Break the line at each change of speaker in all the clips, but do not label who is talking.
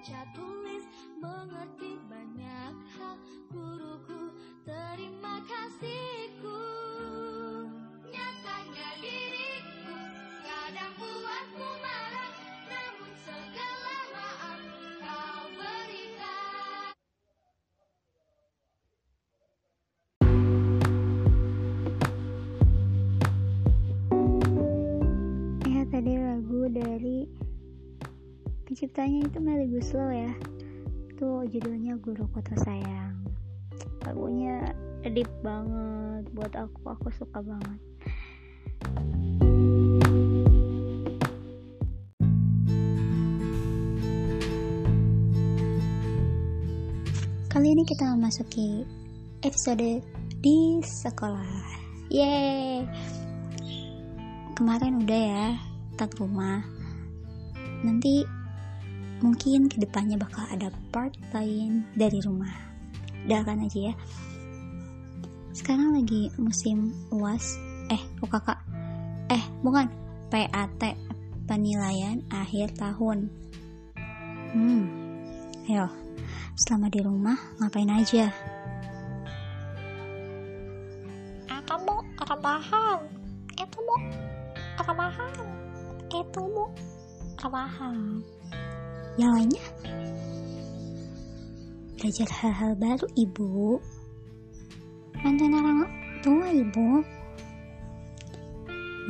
baca tulis mengerti banyak hal guruku
penciptanya itu Melly Guslo ya. Itu judulnya Guru Kota Sayang. Lagunya deep banget buat aku, aku suka banget. Kali ini kita memasuki episode di sekolah. Yeay! Kemarin udah ya tak rumah. Nanti mungkin ke depannya bakal ada part lain dari rumah. Doakan aja ya. Sekarang lagi musim uas. Eh UKK eh bukan. PAT penilaian akhir tahun. Hmm. Ayo selama di rumah ngapain aja?
Kamu rebahan itu bu. Rebahan itu bu. Rebahan
yang lainnya? Belajar hal-hal baru ibu. Mantan orang tua ibu.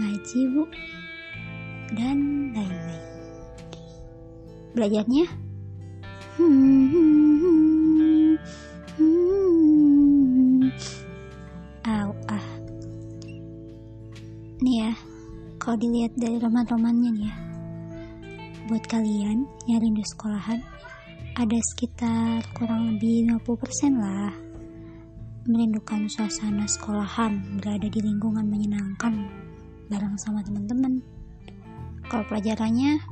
Ngaji bu. Dan lain-lain. Belajarnya? Hmm, hmm, hmm. Au, ah. Nih ya kalau dilihat dari roman-romannya nih ya buat kalian yang rindu sekolahan ada sekitar kurang lebih 50% lah merindukan suasana sekolahan berada di lingkungan menyenangkan bareng sama teman-teman. Kalau pelajarannya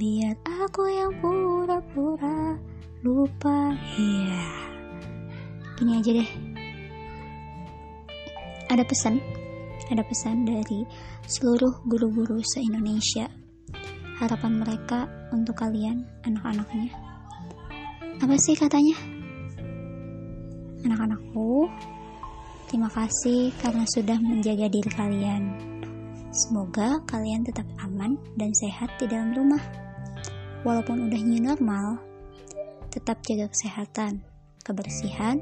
biar aku yang pura-pura lupa. Iya. Gini aja deh. Ada pesan? Ada pesan dari seluruh guru-guru se-Indonesia harapan mereka untuk kalian anak-anaknya. Apa sih katanya? Anak-anakku terima kasih karena sudah menjaga diri kalian. Semoga kalian tetap aman dan sehat di dalam rumah. Walaupun udah new normal tetap jaga kesehatan kebersihan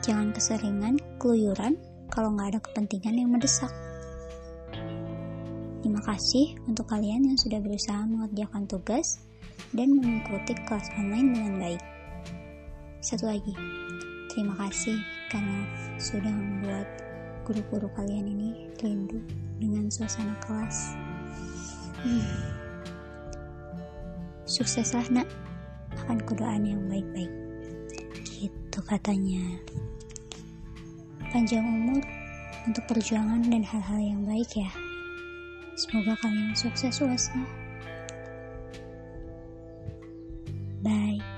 jangan keseringan keluyuran kalau nggak ada kepentingan yang mendesak Terima kasih untuk kalian yang sudah berusaha mengerjakan tugas dan mengikuti kelas online dengan baik. Satu lagi, terima kasih karena sudah membuat guru-guru kalian ini rindu dengan suasana kelas. Hmm. Sukseslah nak, akan kedoaan yang baik-baik. Gitu katanya. Panjang umur untuk perjuangan dan hal-hal yang baik ya. Semoga kalian sukses UASnya. Bye.